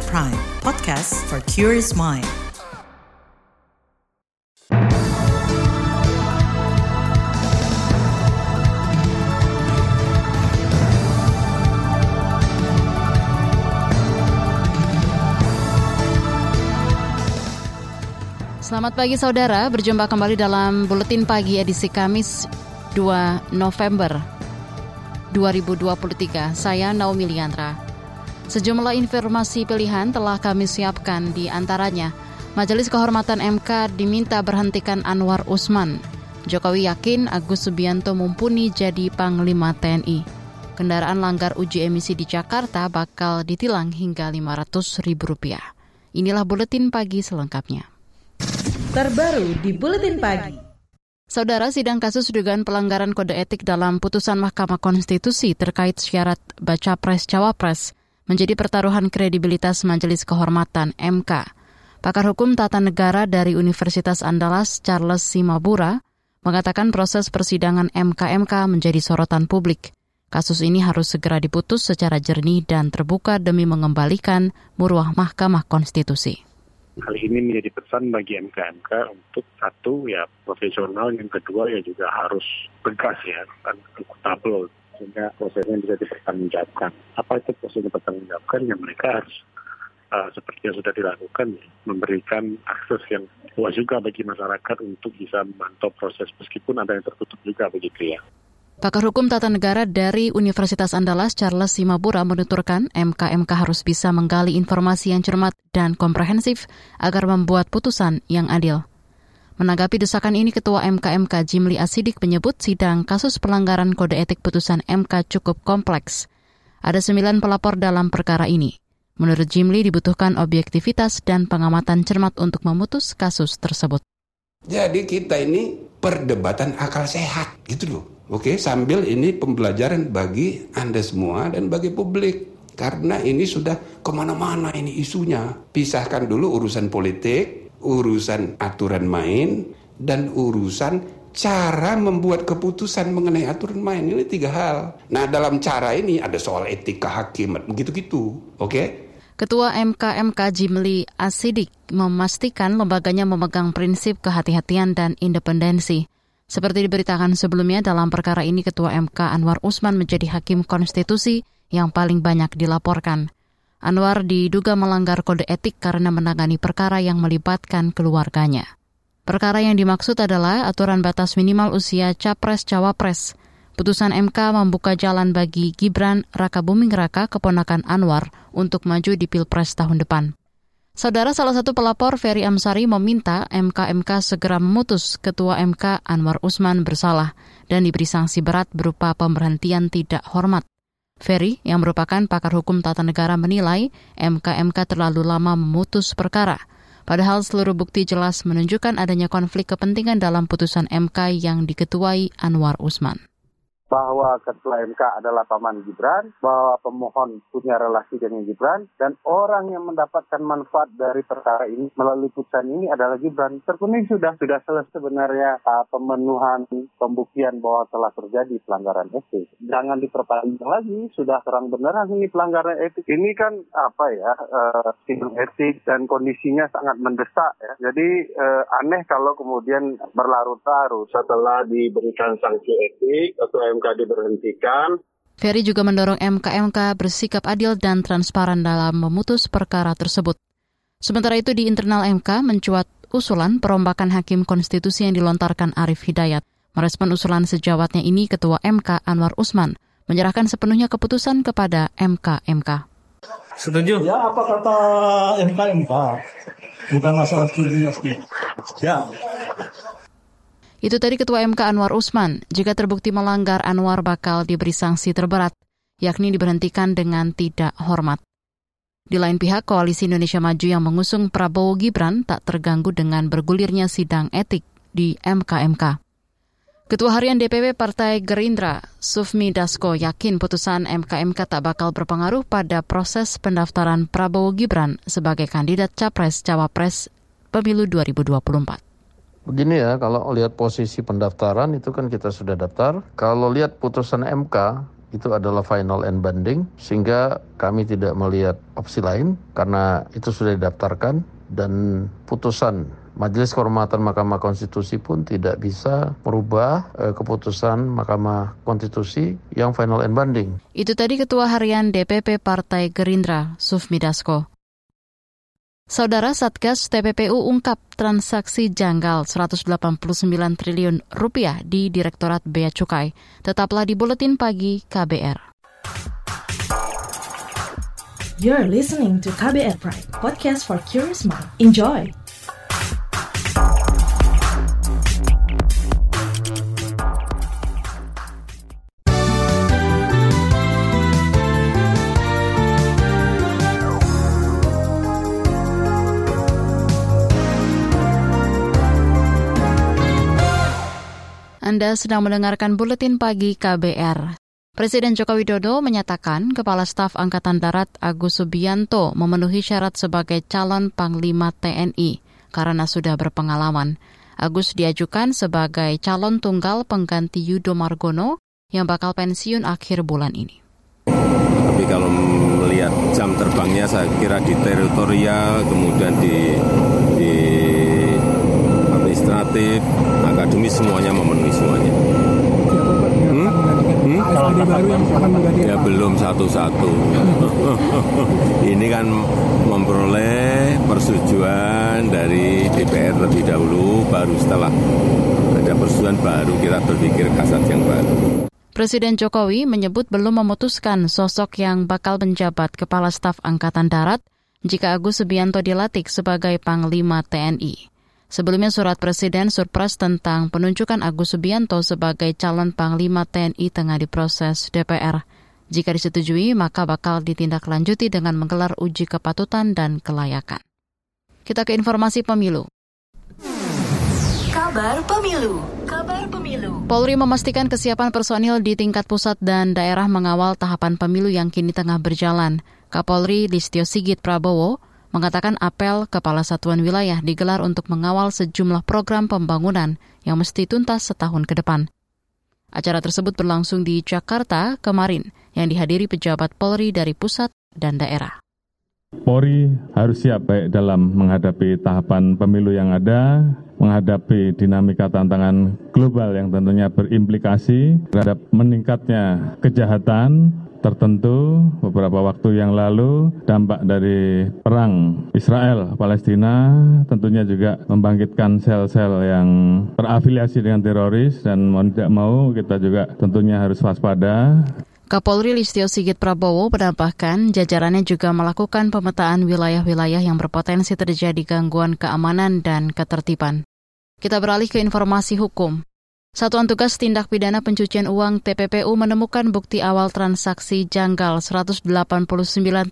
KBR Prime, podcast for curious mind. Selamat pagi saudara, berjumpa kembali dalam Buletin Pagi edisi Kamis 2 November 2023. Saya Naomi Liandra. Sejumlah informasi pilihan telah kami siapkan di antaranya. Majelis Kehormatan MK diminta berhentikan Anwar Usman. Jokowi yakin Agus Subianto mumpuni jadi Panglima TNI. Kendaraan langgar uji emisi di Jakarta bakal ditilang hingga Rp500.000. Inilah Buletin Pagi selengkapnya terbaru di Buletin Pagi. Saudara sidang kasus dugaan pelanggaran kode etik dalam putusan Mahkamah Konstitusi terkait syarat baca pres cawapres menjadi pertaruhan kredibilitas Majelis Kehormatan MK. Pakar Hukum Tata Negara dari Universitas Andalas Charles Simabura mengatakan proses persidangan MKMK menjadi sorotan publik. Kasus ini harus segera diputus secara jernih dan terbuka demi mengembalikan muruah Mahkamah Konstitusi hal ini menjadi pesan bagi MKMK untuk satu ya profesional, yang kedua ya juga harus tegas ya akuntabel sehingga prosesnya bisa dipertanggungjawabkan. Apa itu prosesnya dipertanggungjawabkan? Ya mereka harus uh, seperti yang sudah dilakukan ya, memberikan akses yang luas juga bagi masyarakat untuk bisa memantau proses meskipun ada yang tertutup juga begitu ya. Pakar Hukum Tata Negara dari Universitas Andalas Charles Simabura menuturkan MKMK harus bisa menggali informasi yang cermat dan komprehensif agar membuat putusan yang adil. Menanggapi desakan ini, Ketua MKMK Jimli Asidik menyebut sidang kasus pelanggaran kode etik putusan MK cukup kompleks. Ada sembilan pelapor dalam perkara ini. Menurut Jimli dibutuhkan objektivitas dan pengamatan cermat untuk memutus kasus tersebut. Jadi kita ini perdebatan akal sehat gitu loh Oke, sambil ini pembelajaran bagi Anda semua dan bagi publik. Karena ini sudah ke mana-mana ini isunya. Pisahkan dulu urusan politik, urusan aturan main, dan urusan cara membuat keputusan mengenai aturan main. Ini tiga hal. Nah, dalam cara ini ada soal etika hakim, begitu-gitu. Oke? Ketua MKMK Jimli Asidik memastikan lembaganya memegang prinsip kehati-hatian dan independensi. Seperti diberitakan sebelumnya dalam perkara ini Ketua MK Anwar Usman menjadi hakim konstitusi yang paling banyak dilaporkan. Anwar diduga melanggar kode etik karena menangani perkara yang melibatkan keluarganya. Perkara yang dimaksud adalah aturan batas minimal usia capres-cawapres. Putusan MK membuka jalan bagi Gibran Raka Buming Raka, keponakan Anwar, untuk maju di Pilpres tahun depan. Saudara salah satu pelapor Ferry Amsari meminta MKMK segera memutus Ketua MK Anwar Usman bersalah dan diberi sanksi berat berupa pemberhentian tidak hormat. Ferry, yang merupakan pakar hukum tata negara menilai MKMK terlalu lama memutus perkara. Padahal seluruh bukti jelas menunjukkan adanya konflik kepentingan dalam putusan MK yang diketuai Anwar Usman bahwa ketua MK adalah paman Gibran, bahwa pemohon punya relasi dengan Gibran, dan orang yang mendapatkan manfaat dari perkara ini melalui putusan ini adalah Gibran. Terpenuhi sudah, sudah selesai sebenarnya uh, pemenuhan pembuktian bahwa telah terjadi pelanggaran etik. Jangan diperpanjang lagi, sudah terang beneran ini pelanggaran etik. Ini kan apa ya, uh, etik dan kondisinya sangat mendesak ya. Jadi uh, aneh kalau kemudian berlarut-larut setelah diberikan sanksi etik atau MK diberhentikan. Ferry juga mendorong MK-MK bersikap adil dan transparan dalam memutus perkara tersebut. Sementara itu di internal MK mencuat usulan perombakan hakim konstitusi yang dilontarkan Arif Hidayat. Merespon usulan sejawatnya ini Ketua MK Anwar Usman menyerahkan sepenuhnya keputusan kepada MK-MK. Setuju? Ya, apa kata MK-MK? Bukan masalah setuju. Ya, itu tadi Ketua MK Anwar Usman. Jika terbukti melanggar, Anwar bakal diberi sanksi terberat, yakni diberhentikan dengan tidak hormat. Di lain pihak, Koalisi Indonesia Maju yang mengusung Prabowo Gibran tak terganggu dengan bergulirnya sidang etik di MKMK. Ketua Harian DPP Partai Gerindra, Sufmi Dasko, yakin putusan MKMK tak bakal berpengaruh pada proses pendaftaran Prabowo Gibran sebagai kandidat Capres-Cawapres pemilu 2024. Begini ya, kalau lihat posisi pendaftaran itu kan kita sudah daftar. Kalau lihat putusan MK, itu adalah final and banding sehingga kami tidak melihat opsi lain karena itu sudah didaftarkan dan putusan Majelis Kehormatan Mahkamah Konstitusi pun tidak bisa merubah eh, keputusan Mahkamah Konstitusi yang final and banding. Itu tadi Ketua Harian DPP Partai Gerindra, Sufmi Dasko. Saudara Satgas TPPU ungkap transaksi janggal 189 triliun rupiah di Direktorat Bea Cukai. Tetaplah di Buletin Pagi KBR. You're listening to KBR Pride, podcast for curious mind. Enjoy! Anda sedang mendengarkan buletin pagi KBR. Presiden Joko Widodo menyatakan Kepala Staf Angkatan Darat Agus Subianto memenuhi syarat sebagai calon Panglima TNI karena sudah berpengalaman. Agus diajukan sebagai calon tunggal pengganti Yudo Margono yang bakal pensiun akhir bulan ini. Tapi kalau melihat jam terbangnya saya kira di teritorial kemudian di di administratif, akademis semuanya memenuhi semuanya. Hmm? Hmm? Ya belum satu-satu. Ini kan memperoleh persetujuan dari DPR lebih dahulu, baru setelah ada persetujuan baru kita berpikir kasat yang baru. Presiden Jokowi menyebut belum memutuskan sosok yang bakal menjabat Kepala Staf Angkatan Darat jika Agus Subianto dilantik sebagai Panglima TNI. Sebelumnya surat Presiden Surpres tentang penunjukan Agus Subianto sebagai calon Panglima TNI tengah diproses DPR. Jika disetujui, maka bakal ditindaklanjuti dengan menggelar uji kepatutan dan kelayakan. Kita ke informasi pemilu. Kabar Pemilu. Kabar Pemilu. Polri memastikan kesiapan personil di tingkat pusat dan daerah mengawal tahapan pemilu yang kini tengah berjalan. Kapolri Listio Sigit Prabowo mengatakan apel kepala satuan wilayah digelar untuk mengawal sejumlah program pembangunan yang mesti tuntas setahun ke depan. Acara tersebut berlangsung di Jakarta kemarin yang dihadiri pejabat Polri dari pusat dan daerah. Polri harus siap baik dalam menghadapi tahapan pemilu yang ada, menghadapi dinamika tantangan global yang tentunya berimplikasi terhadap meningkatnya kejahatan, tertentu beberapa waktu yang lalu dampak dari perang Israel Palestina tentunya juga membangkitkan sel-sel yang terafiliasi dengan teroris dan mau tidak mau kita juga tentunya harus waspada. Kapolri Listio Sigit Prabowo menambahkan jajarannya juga melakukan pemetaan wilayah-wilayah yang berpotensi terjadi gangguan keamanan dan ketertiban. Kita beralih ke informasi hukum. Satuan Tugas Tindak Pidana Pencucian Uang TPPU menemukan bukti awal transaksi janggal 189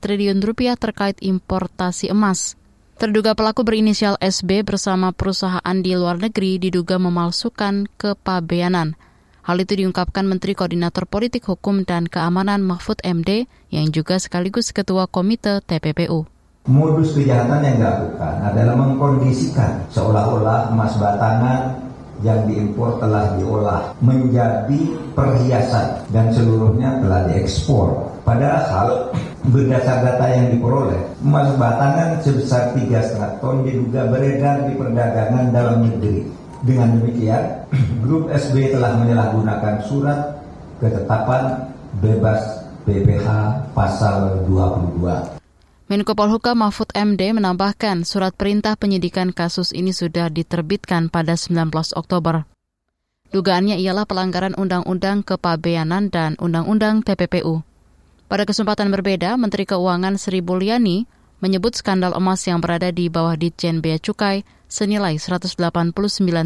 triliun rupiah terkait importasi emas. Terduga pelaku berinisial SB bersama perusahaan di luar negeri diduga memalsukan kepabeanan. Hal itu diungkapkan Menteri Koordinator Politik Hukum dan Keamanan Mahfud MD yang juga sekaligus Ketua Komite TPPU. Modus kejahatan yang dilakukan adalah mengkondisikan seolah-olah emas batangan yang diimpor telah diolah menjadi perhiasan dan seluruhnya telah diekspor. Padahal berdasar data yang diperoleh, emas batangan sebesar 3,5 ton diduga beredar di perdagangan dalam negeri. Dengan demikian, grup SB telah menyalahgunakan surat ketetapan bebas BPH pasal 22 Menko Polhukam Mahfud MD menambahkan surat perintah penyidikan kasus ini sudah diterbitkan pada 19 Oktober. Dugaannya ialah pelanggaran Undang-Undang Kepabeanan dan Undang-Undang TPPU. Pada kesempatan berbeda, Menteri Keuangan Sri Mulyani menyebut skandal emas yang berada di bawah Ditjen Bea Cukai senilai 189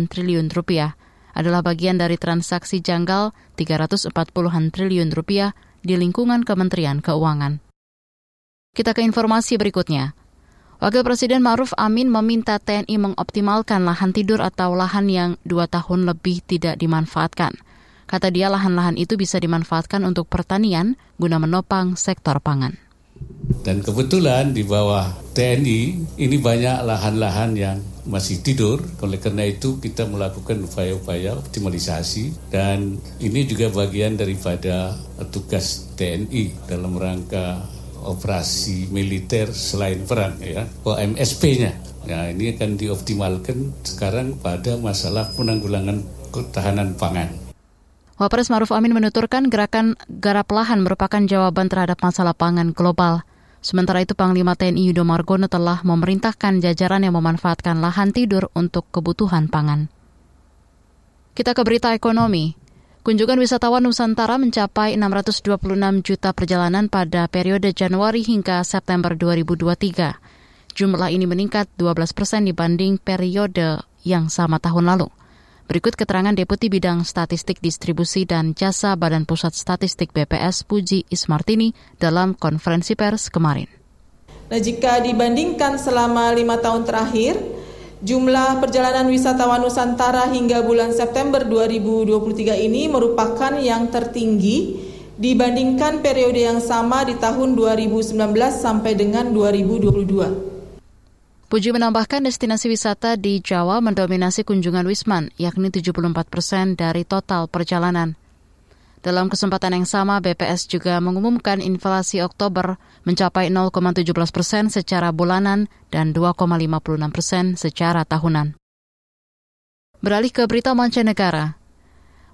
triliun rupiah adalah bagian dari transaksi janggal 340-an triliun rupiah di lingkungan Kementerian Keuangan. Kita ke informasi berikutnya. Wakil Presiden Ma'ruf Amin meminta TNI mengoptimalkan lahan tidur atau lahan yang dua tahun lebih tidak dimanfaatkan. Kata dia lahan-lahan itu bisa dimanfaatkan untuk pertanian guna menopang sektor pangan. Dan kebetulan di bawah TNI ini banyak lahan-lahan yang masih tidur. Oleh karena itu kita melakukan upaya-upaya optimalisasi dan ini juga bagian daripada tugas TNI dalam rangka operasi militer selain perang ya, OMSP-nya. Nah, ini akan dioptimalkan sekarang pada masalah penanggulangan ketahanan pangan. Wapres Maruf Amin menuturkan gerakan garap lahan merupakan jawaban terhadap masalah pangan global. Sementara itu Panglima TNI Yudo Margono telah memerintahkan jajaran yang memanfaatkan lahan tidur untuk kebutuhan pangan. Kita ke berita ekonomi. Kunjungan wisatawan Nusantara mencapai 626 juta perjalanan pada periode Januari hingga September 2023. Jumlah ini meningkat 12 persen dibanding periode yang sama tahun lalu. Berikut keterangan Deputi Bidang Statistik Distribusi dan Jasa Badan Pusat Statistik BPS Puji Ismartini dalam konferensi pers kemarin. Nah, jika dibandingkan selama lima tahun terakhir, jumlah perjalanan wisatawan Nusantara hingga bulan September 2023 ini merupakan yang tertinggi dibandingkan periode yang sama di tahun 2019 sampai dengan 2022. Puji menambahkan destinasi wisata di Jawa mendominasi kunjungan Wisman, yakni 74 persen dari total perjalanan. Dalam kesempatan yang sama, BPS juga mengumumkan inflasi Oktober mencapai 0,17 persen secara bulanan dan 2,56 persen secara tahunan. Beralih ke berita mancanegara.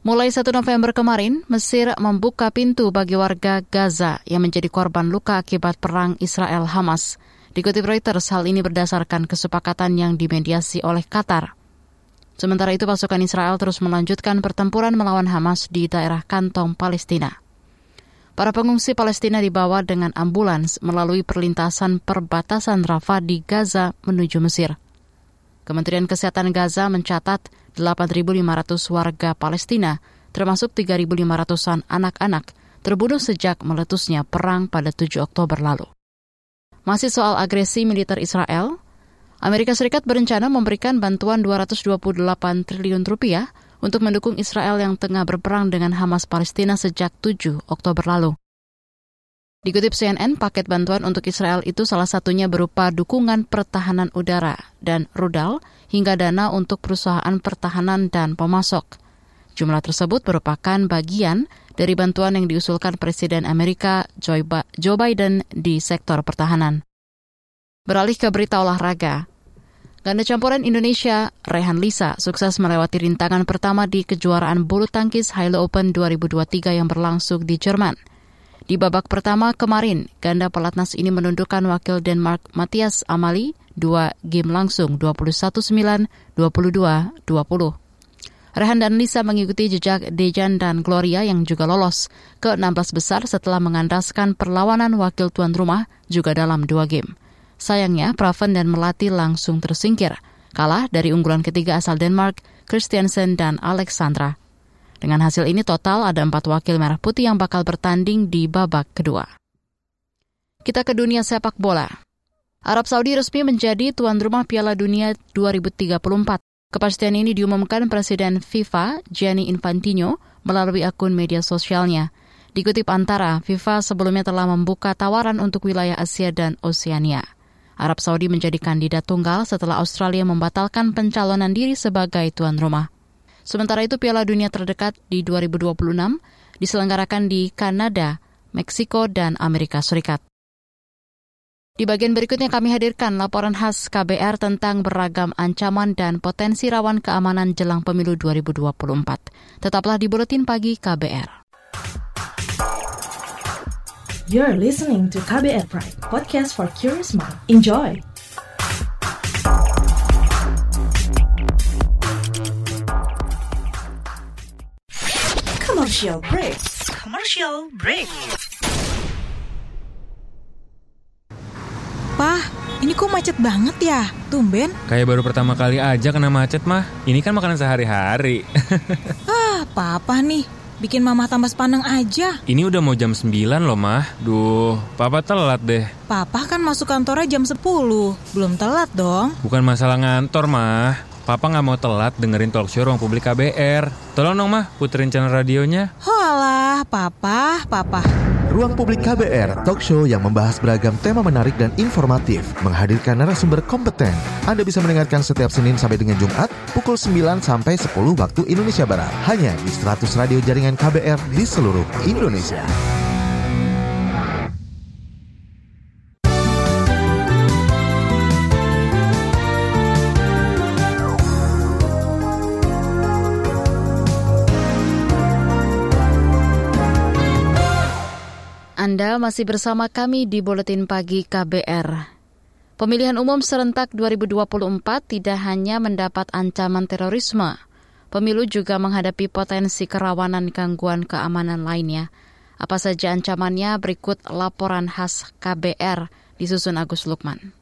Mulai 1 November kemarin, Mesir membuka pintu bagi warga Gaza yang menjadi korban luka akibat perang Israel-Hamas – Dikutip Reuters, hal ini berdasarkan kesepakatan yang dimediasi oleh Qatar. Sementara itu, pasukan Israel terus melanjutkan pertempuran melawan Hamas di daerah kantong Palestina. Para pengungsi Palestina dibawa dengan ambulans melalui perlintasan perbatasan Rafah di Gaza menuju Mesir. Kementerian Kesehatan Gaza mencatat 8.500 warga Palestina, termasuk 3.500-an anak-anak, terbunuh sejak meletusnya perang pada 7 Oktober lalu. Masih soal agresi militer Israel, Amerika Serikat berencana memberikan bantuan 228 triliun rupiah untuk mendukung Israel yang tengah berperang dengan Hamas Palestina sejak 7 Oktober lalu. Dikutip CNN, paket bantuan untuk Israel itu salah satunya berupa dukungan pertahanan udara dan rudal hingga dana untuk perusahaan pertahanan dan pemasok. Jumlah tersebut merupakan bagian dari bantuan yang diusulkan Presiden Amerika Joe Biden di sektor pertahanan. Beralih ke berita olahraga. Ganda campuran Indonesia, Rehan Lisa, sukses melewati rintangan pertama di kejuaraan bulu tangkis Hilo Open 2023 yang berlangsung di Jerman. Di babak pertama kemarin, ganda pelatnas ini menundukkan wakil Denmark Matthias Amali dua game langsung 21-9, 22-20. Rehan dan Lisa mengikuti jejak Dejan dan Gloria yang juga lolos ke 16 besar setelah mengandaskan perlawanan wakil tuan rumah juga dalam dua game. Sayangnya, Praven dan Melati langsung tersingkir, kalah dari unggulan ketiga asal Denmark, Christiansen dan Alexandra. Dengan hasil ini total ada empat wakil merah putih yang bakal bertanding di babak kedua. Kita ke dunia sepak bola. Arab Saudi resmi menjadi tuan rumah Piala Dunia 2034. Kepastian ini diumumkan Presiden FIFA Gianni Infantino melalui akun media sosialnya. Dikutip antara, FIFA sebelumnya telah membuka tawaran untuk wilayah Asia dan Oseania. Arab Saudi menjadi kandidat tunggal setelah Australia membatalkan pencalonan diri sebagai tuan rumah. Sementara itu Piala Dunia terdekat di 2026 diselenggarakan di Kanada, Meksiko, dan Amerika Serikat. Di bagian berikutnya kami hadirkan laporan khas KBR tentang beragam ancaman dan potensi rawan keamanan jelang pemilu 2024. Tetaplah di Buletin Pagi KBR. You're listening to KBR Pride, podcast for curious mind. Enjoy! Commercial break. Commercial break. Pah, ini kok macet banget ya? Tumben. Kayak baru pertama kali aja kena macet mah. Ini kan makanan sehari-hari. ah, papa nih. Bikin mama tambah sepaneng aja. Ini udah mau jam 9 loh, mah. Duh, papa telat deh. Papa kan masuk kantornya jam 10. Belum telat dong. Bukan masalah ngantor, mah. Papa nggak mau telat dengerin talk show ruang publik KBR. Tolong dong mah puterin channel radionya. Holah, papa, papa. Ruang Publik KBR, talk show yang membahas beragam tema menarik dan informatif, menghadirkan narasumber kompeten. Anda bisa mendengarkan setiap Senin sampai dengan Jumat, pukul 9 sampai 10 waktu Indonesia Barat. Hanya di 100 radio jaringan KBR di seluruh Indonesia. Anda masih bersama kami di Buletin Pagi KBR. Pemilihan umum serentak 2024 tidak hanya mendapat ancaman terorisme, pemilu juga menghadapi potensi kerawanan gangguan keamanan lainnya. Apa saja ancamannya berikut laporan khas KBR disusun Agus Lukman.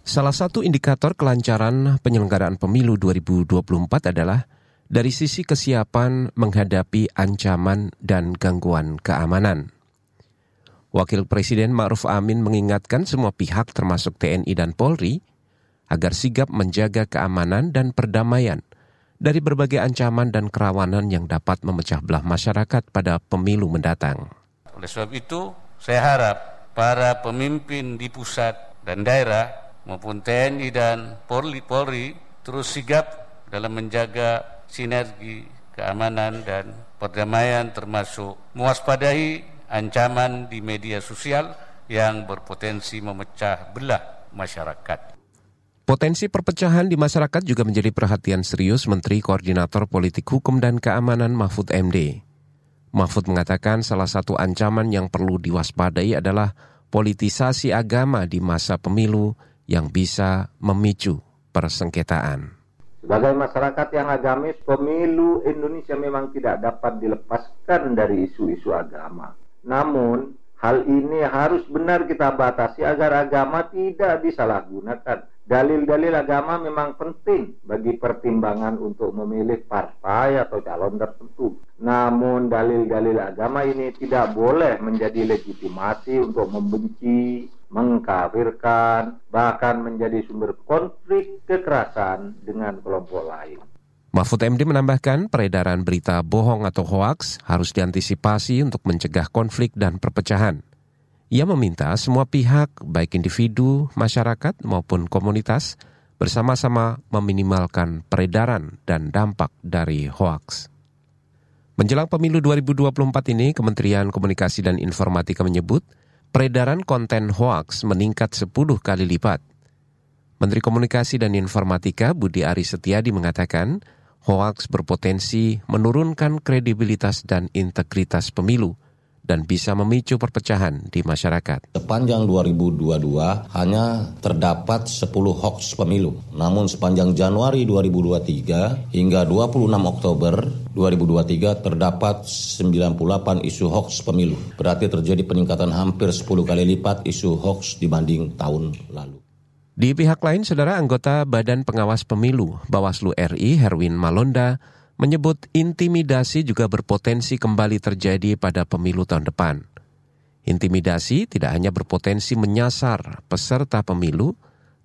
Salah satu indikator kelancaran penyelenggaraan pemilu 2024 adalah dari sisi kesiapan menghadapi ancaman dan gangguan keamanan. Wakil Presiden Ma'ruf Amin mengingatkan semua pihak termasuk TNI dan Polri agar sigap menjaga keamanan dan perdamaian dari berbagai ancaman dan kerawanan yang dapat memecah belah masyarakat pada pemilu mendatang. Oleh sebab itu, saya harap para pemimpin di pusat dan daerah maupun TNI dan Polri, Polri terus sigap dalam menjaga sinergi keamanan dan perdamaian termasuk mewaspadai ancaman di media sosial yang berpotensi memecah belah masyarakat. Potensi perpecahan di masyarakat juga menjadi perhatian serius Menteri Koordinator Politik Hukum dan Keamanan Mahfud MD. Mahfud mengatakan salah satu ancaman yang perlu diwaspadai adalah politisasi agama di masa pemilu yang bisa memicu persengketaan. Sebagai masyarakat yang agamis, pemilu Indonesia memang tidak dapat dilepaskan dari isu-isu agama. Namun, hal ini harus benar kita batasi agar agama tidak disalahgunakan. Dalil-dalil agama memang penting bagi pertimbangan untuk memilih partai atau calon tertentu. Namun dalil-dalil agama ini tidak boleh menjadi legitimasi untuk membenci, mengkafirkan, bahkan menjadi sumber konflik kekerasan dengan kelompok lain. Mahfud MD menambahkan peredaran berita bohong atau hoaks harus diantisipasi untuk mencegah konflik dan perpecahan. Ia meminta semua pihak, baik individu, masyarakat maupun komunitas, bersama-sama meminimalkan peredaran dan dampak dari hoaks. Menjelang pemilu 2024 ini, Kementerian Komunikasi dan Informatika menyebut peredaran konten hoaks meningkat 10 kali lipat. Menteri Komunikasi dan Informatika Budi Ari Setiadi mengatakan, hoaks berpotensi menurunkan kredibilitas dan integritas pemilu dan bisa memicu perpecahan di masyarakat. Sepanjang 2022 hanya terdapat 10 hoax pemilu. Namun sepanjang Januari 2023 hingga 26 Oktober 2023 terdapat 98 isu hoax pemilu. Berarti terjadi peningkatan hampir 10 kali lipat isu hoax dibanding tahun lalu. Di pihak lain, saudara anggota Badan Pengawas Pemilu Bawaslu RI Herwin Malonda menyebut intimidasi juga berpotensi kembali terjadi pada pemilu tahun depan. Intimidasi tidak hanya berpotensi menyasar peserta pemilu,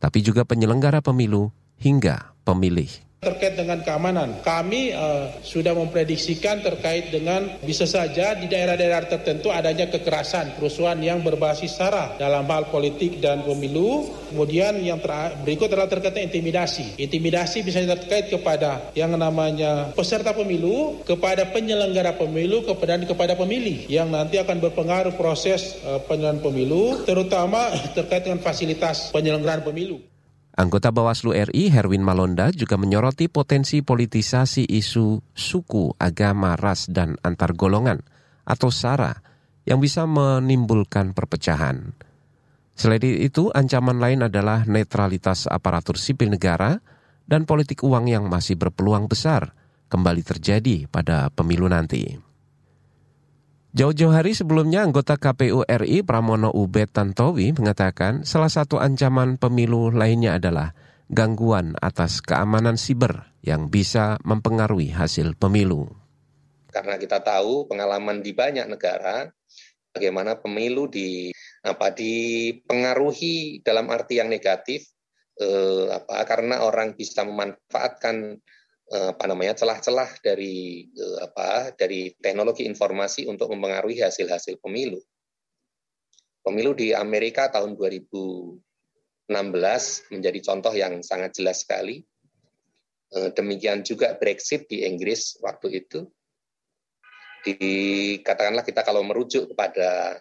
tapi juga penyelenggara pemilu hingga pemilih. Terkait dengan keamanan, kami uh, sudah memprediksikan terkait dengan bisa saja di daerah-daerah tertentu adanya kekerasan, kerusuhan yang berbasis sara dalam hal politik dan pemilu. Kemudian yang berikut adalah terkait intimidasi. Intimidasi bisa terkait kepada yang namanya peserta pemilu, kepada penyelenggara pemilu, kepada kepada pemilih yang nanti akan berpengaruh proses uh, penyelenggaraan pemilu, terutama terkait dengan fasilitas penyelenggaraan pemilu. Anggota Bawaslu RI Herwin Malonda juga menyoroti potensi politisasi isu suku, agama, ras, dan antar golongan atau SARA yang bisa menimbulkan perpecahan. Selain itu, ancaman lain adalah netralitas aparatur sipil negara dan politik uang yang masih berpeluang besar kembali terjadi pada pemilu nanti. Jauh-jauh hari sebelumnya anggota KPU RI Pramono Ubed Tantowi mengatakan salah satu ancaman pemilu lainnya adalah gangguan atas keamanan siber yang bisa mempengaruhi hasil pemilu. Karena kita tahu pengalaman di banyak negara bagaimana pemilu di apa dipengaruhi dalam arti yang negatif eh, apa karena orang bisa memanfaatkan apa namanya celah-celah dari eh, apa dari teknologi informasi untuk mempengaruhi hasil-hasil pemilu. Pemilu di Amerika tahun 2016 menjadi contoh yang sangat jelas sekali. Eh, demikian juga Brexit di Inggris waktu itu. Dikatakanlah kita kalau merujuk kepada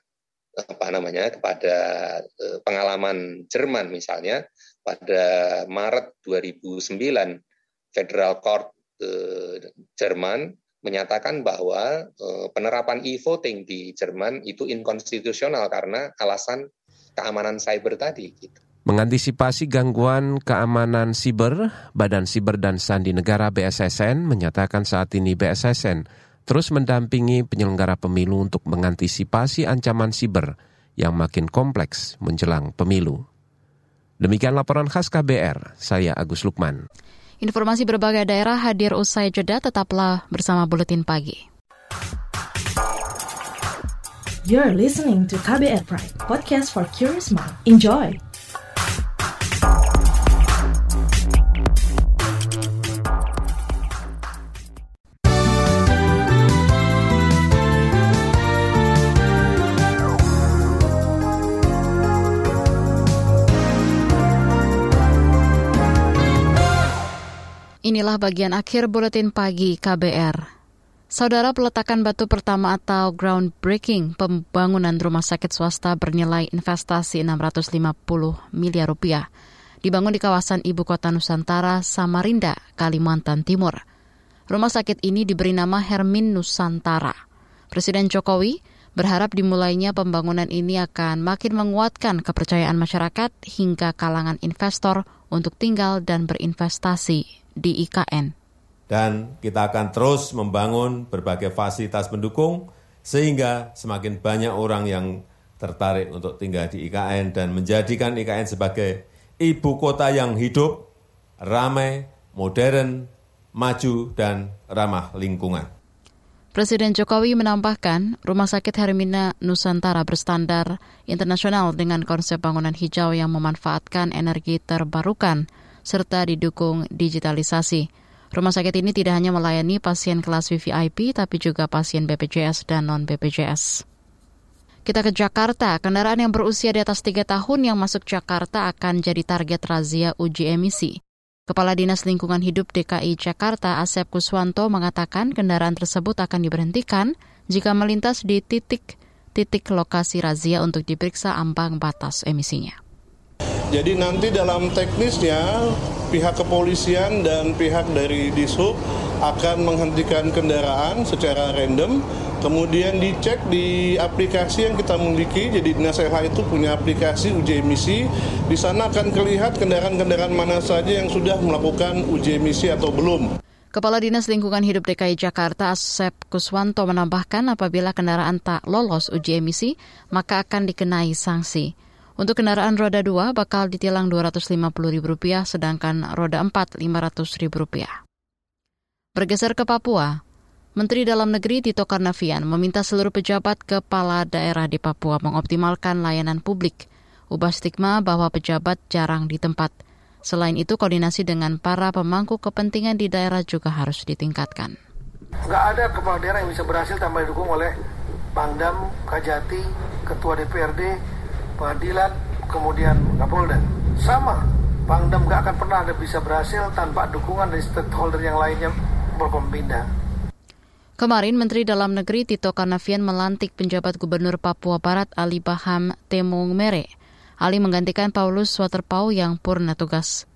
apa namanya kepada eh, pengalaman Jerman misalnya pada Maret 2009 Federal Court eh, Jerman menyatakan bahwa eh, penerapan e-voting di Jerman itu inkonstitusional karena alasan keamanan cyber tadi gitu. Mengantisipasi gangguan keamanan siber, Badan Siber dan Sandi Negara BSSN menyatakan saat ini BSSN terus mendampingi penyelenggara pemilu untuk mengantisipasi ancaman siber yang makin kompleks menjelang pemilu. Demikian laporan khas KBR, saya Agus Lukman. Informasi berbagai daerah hadir usai jeda, tetaplah bersama Buletin Pagi. You're listening to KBR Pride, podcast for curious mind. Enjoy! Inilah bagian akhir buletin pagi KBR. Saudara peletakan batu pertama atau groundbreaking pembangunan rumah sakit swasta bernilai investasi 650 miliar rupiah dibangun di kawasan ibu kota Nusantara, Samarinda, Kalimantan Timur. Rumah sakit ini diberi nama Hermin Nusantara. Presiden Jokowi berharap dimulainya pembangunan ini akan makin menguatkan kepercayaan masyarakat hingga kalangan investor untuk tinggal dan berinvestasi di IKN. Dan kita akan terus membangun berbagai fasilitas pendukung sehingga semakin banyak orang yang tertarik untuk tinggal di IKN dan menjadikan IKN sebagai ibu kota yang hidup, ramai, modern, maju, dan ramah lingkungan. Presiden Jokowi menambahkan, Rumah Sakit Hermina Nusantara berstandar internasional dengan konsep bangunan hijau yang memanfaatkan energi terbarukan serta didukung digitalisasi. Rumah sakit ini tidak hanya melayani pasien kelas VVIP, tapi juga pasien BPJS dan non-BPJS. Kita ke Jakarta, kendaraan yang berusia di atas 3 tahun yang masuk Jakarta akan jadi target razia uji emisi. Kepala Dinas Lingkungan Hidup DKI Jakarta, Asep Kuswanto, mengatakan kendaraan tersebut akan diberhentikan jika melintas di titik-titik lokasi razia untuk diperiksa ambang batas emisinya. Jadi nanti dalam teknisnya pihak kepolisian dan pihak dari Dishub akan menghentikan kendaraan secara random kemudian dicek di aplikasi yang kita miliki. Jadi Dinas LH itu punya aplikasi uji emisi. Di sana akan terlihat kendaraan-kendaraan mana saja yang sudah melakukan uji emisi atau belum. Kepala Dinas Lingkungan Hidup DKI Jakarta Asep Kuswanto menambahkan apabila kendaraan tak lolos uji emisi maka akan dikenai sanksi. Untuk kendaraan roda 2 bakal ditilang Rp250.000, sedangkan roda 4 Rp500.000. Bergeser ke Papua, Menteri Dalam Negeri Tito Karnavian meminta seluruh pejabat kepala daerah di Papua mengoptimalkan layanan publik, ubah stigma bahwa pejabat jarang di tempat. Selain itu, koordinasi dengan para pemangku kepentingan di daerah juga harus ditingkatkan. Nggak ada kepala daerah yang bisa berhasil tanpa didukung oleh Pangdam, Kajati, Ketua DPRD, pengadilan, kemudian Kapolda. Sama, Pangdam gak akan pernah ada bisa berhasil tanpa dukungan dari stakeholder yang lainnya berkombinasi. Kemarin Menteri Dalam Negeri Tito Karnavian melantik penjabat Gubernur Papua Barat Ali Baham Temung Mere. Ali menggantikan Paulus Waterpau yang purna tugas.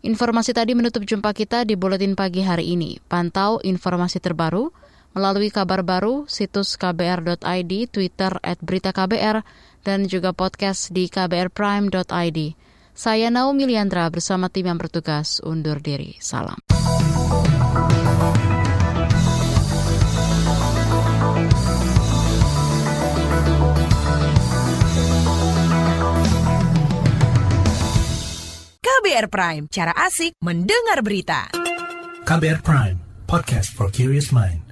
Informasi tadi menutup jumpa kita di Buletin Pagi hari ini. Pantau informasi terbaru melalui kabar baru, situs kbr.id, Twitter at berita KBR, dan juga podcast di kbrprime.id. Saya Naomi Liandra bersama tim yang bertugas undur diri. Salam. KBR Prime, cara asik mendengar berita. KBR Prime, podcast for curious mind.